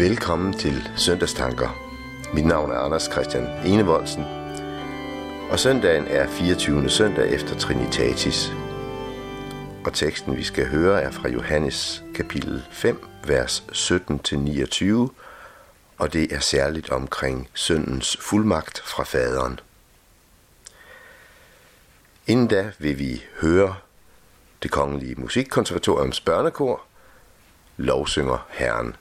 Velkommen til Søndagstanker. Mit navn er Anders Christian Enevoldsen, og søndagen er 24. søndag efter Trinitatis. Og teksten, vi skal høre, er fra Johannes kapitel 5, vers 17-29, og det er særligt omkring syndens fuldmagt fra faderen. Inden da vil vi høre det kongelige musikkonservatoriums børnekor, lovsynger Herren.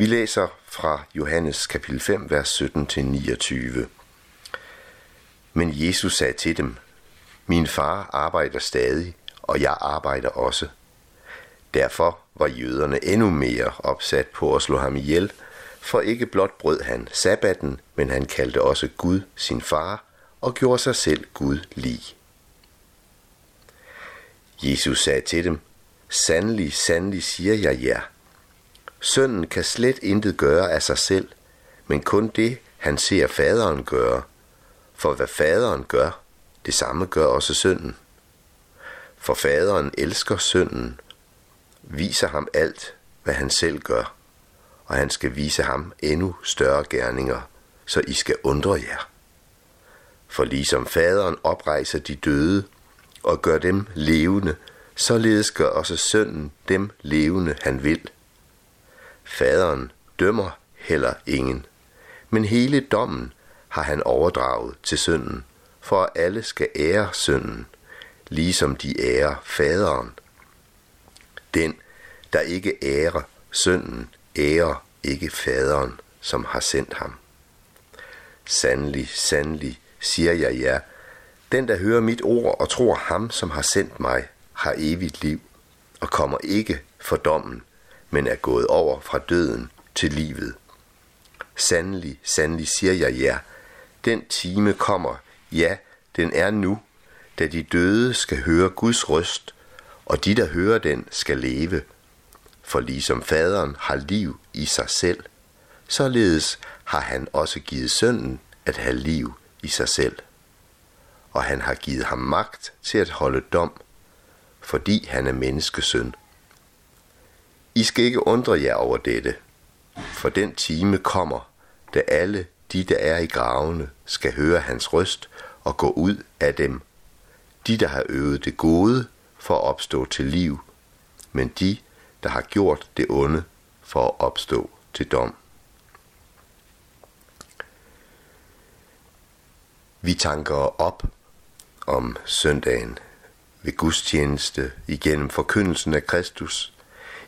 Vi læser fra Johannes kapitel 5, vers 17 til 29. Men Jesus sagde til dem, Min far arbejder stadig, og jeg arbejder også. Derfor var jøderne endnu mere opsat på at slå ham ihjel, for ikke blot brød han sabbatten, men han kaldte også Gud sin far og gjorde sig selv Gud lig. Jesus sagde til dem, Sandelig, sandelig siger jeg jer, Sønnen kan slet intet gøre af sig selv, men kun det, han ser faderen gøre. For hvad faderen gør, det samme gør også sønnen. For faderen elsker sønnen, viser ham alt, hvad han selv gør, og han skal vise ham endnu større gerninger, så I skal undre jer. For ligesom faderen oprejser de døde og gør dem levende, således gør også sønnen dem levende, han vil. Faderen dømmer heller ingen, men hele dommen har han overdraget til sønnen, for at alle skal ære sønnen, ligesom de ærer faderen. Den, der ikke ærer sønnen, ærer ikke faderen, som har sendt ham. Sandelig, sandelig, siger jeg jer, den, der hører mit ord og tror ham, som har sendt mig, har evigt liv og kommer ikke for dommen, men er gået over fra døden til livet. Sandelig, sandelig siger jeg jer, den time kommer, ja, den er nu, da de døde skal høre Guds røst, og de, der hører den, skal leve. For ligesom faderen har liv i sig selv, således har han også givet sønnen at have liv i sig selv. Og han har givet ham magt til at holde dom, fordi han er menneskesøn. I skal ikke undre jer over dette, for den time kommer, da alle de, der er i gravene, skal høre hans røst og gå ud af dem. De, der har øvet det gode, for at opstå til liv, men de, der har gjort det onde, for at opstå til dom. Vi tanker op om søndagen ved gudstjeneste, igennem forkyndelsen af Kristus,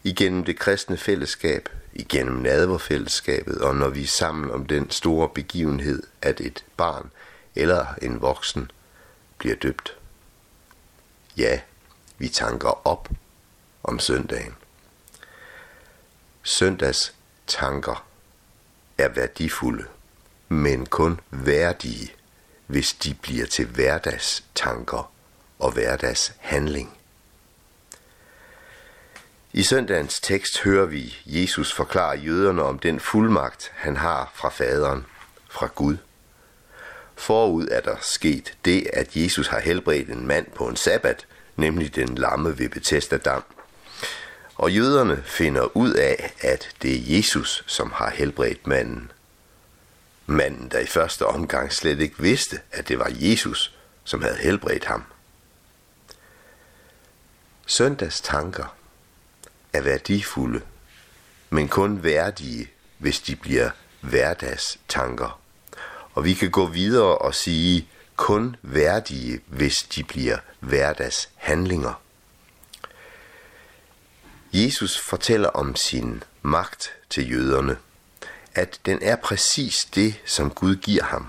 igennem det kristne fællesskab, igennem nadverfællesskabet, og når vi er sammen om den store begivenhed, at et barn eller en voksen bliver døbt. Ja, vi tanker op om søndagen. Søndags tanker er værdifulde, men kun værdige, hvis de bliver til hverdags tanker og hverdags handling. I søndagens tekst hører vi Jesus forklare jøderne om den fuldmagt, han har fra faderen, fra Gud. Forud er der sket det, at Jesus har helbredt en mand på en sabbat, nemlig den lamme ved Bethesda Dam. Og jøderne finder ud af, at det er Jesus, som har helbredt manden. Manden, der i første omgang slet ikke vidste, at det var Jesus, som havde helbredt ham. Søndags tanker er værdifulde, men kun værdige, hvis de bliver hverdagstanker. Og vi kan gå videre og sige, kun værdige, hvis de bliver hverdagshandlinger. Jesus fortæller om sin magt til jøderne, at den er præcis det, som Gud giver ham.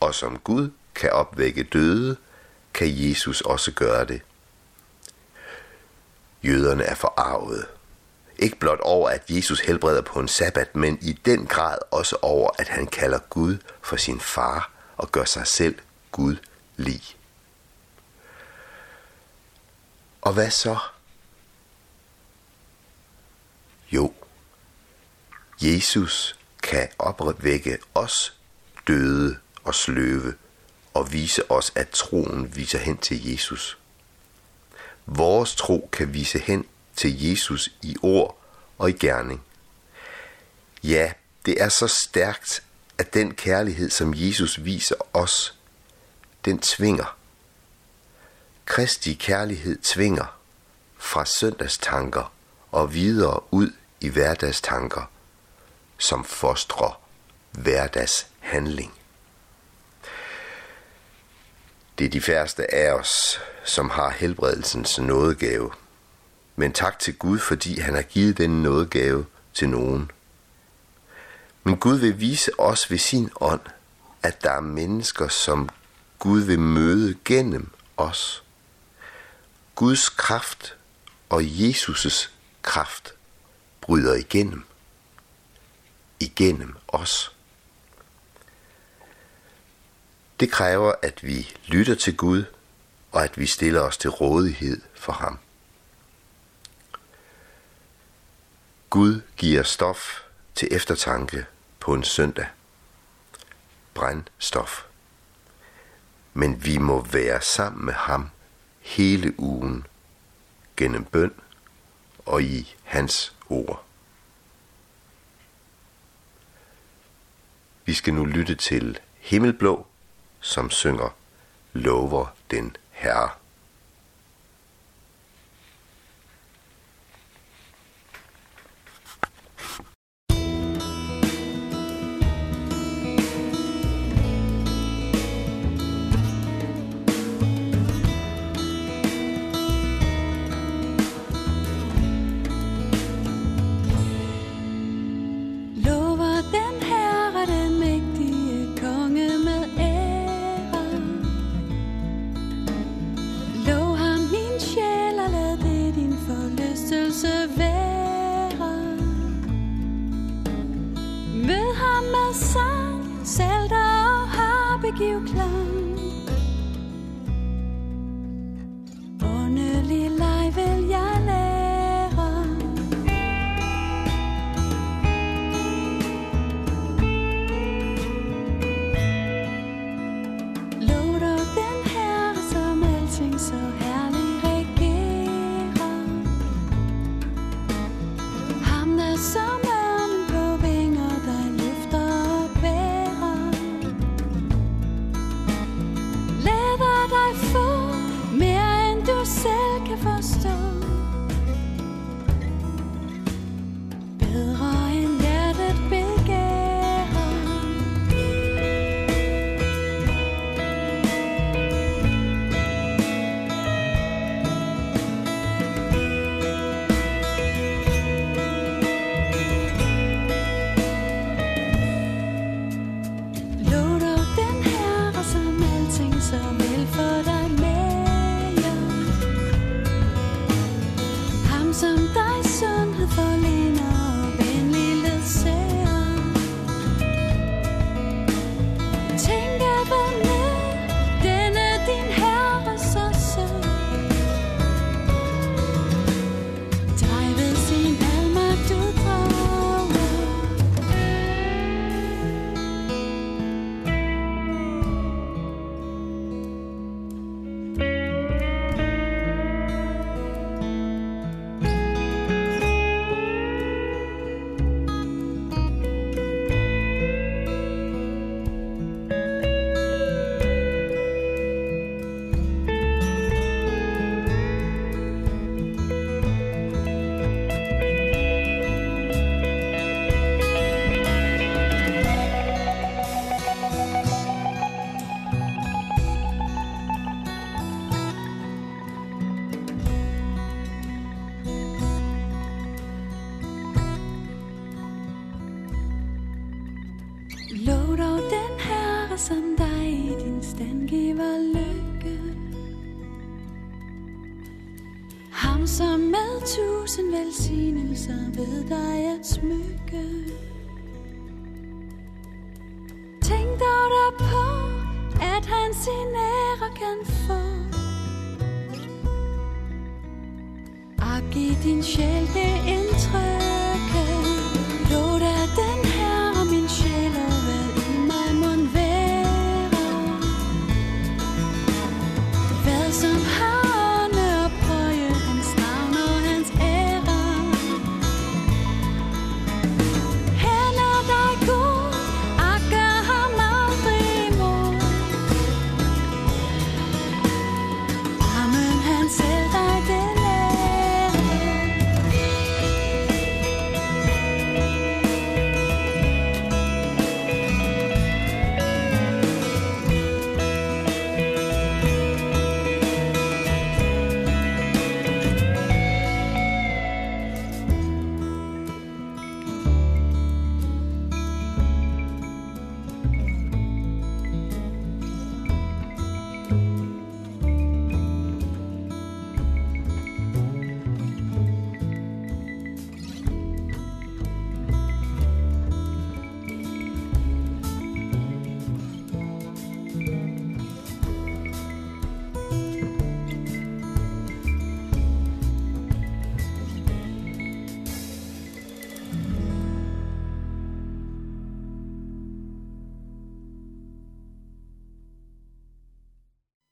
Og som Gud kan opvække døde, kan Jesus også gøre det. Jøderne er forarvet. Ikke blot over, at Jesus helbreder på en sabbat, men i den grad også over, at han kalder Gud for sin far og gør sig selv Gud lig. Og hvad så? Jo, Jesus kan opvække os døde og sløve og vise os, at troen viser hen til Jesus. Vores tro kan vise hen til Jesus i ord og i gerning. Ja, det er så stærkt, at den kærlighed, som Jesus viser os, den tvinger. Kristi kærlighed tvinger fra søndagstanker og videre ud i hverdagstanker, som fostrer hverdagshandling. Det er de færreste af os, som har helbredelsens nådegave. Men tak til Gud, fordi han har givet den nådegave til nogen. Men Gud vil vise os ved sin ånd, at der er mennesker, som Gud vil møde gennem os. Guds kraft og Jesus' kraft bryder igennem. Igennem os. Det kræver, at vi lytter til Gud, og at vi stiller os til rådighed for ham. Gud giver stof til eftertanke på en søndag. Brændstof. Men vi må være sammen med ham hele ugen gennem bøn og i hans ord. Vi skal nu lytte til Himmelblå som synger Lover den Herre. Give klar klang. 想戴上。Med tusind velsignelser ved dig at smykke. Tænk dog der på, at han sin ære kan få. Og giv din sjæl det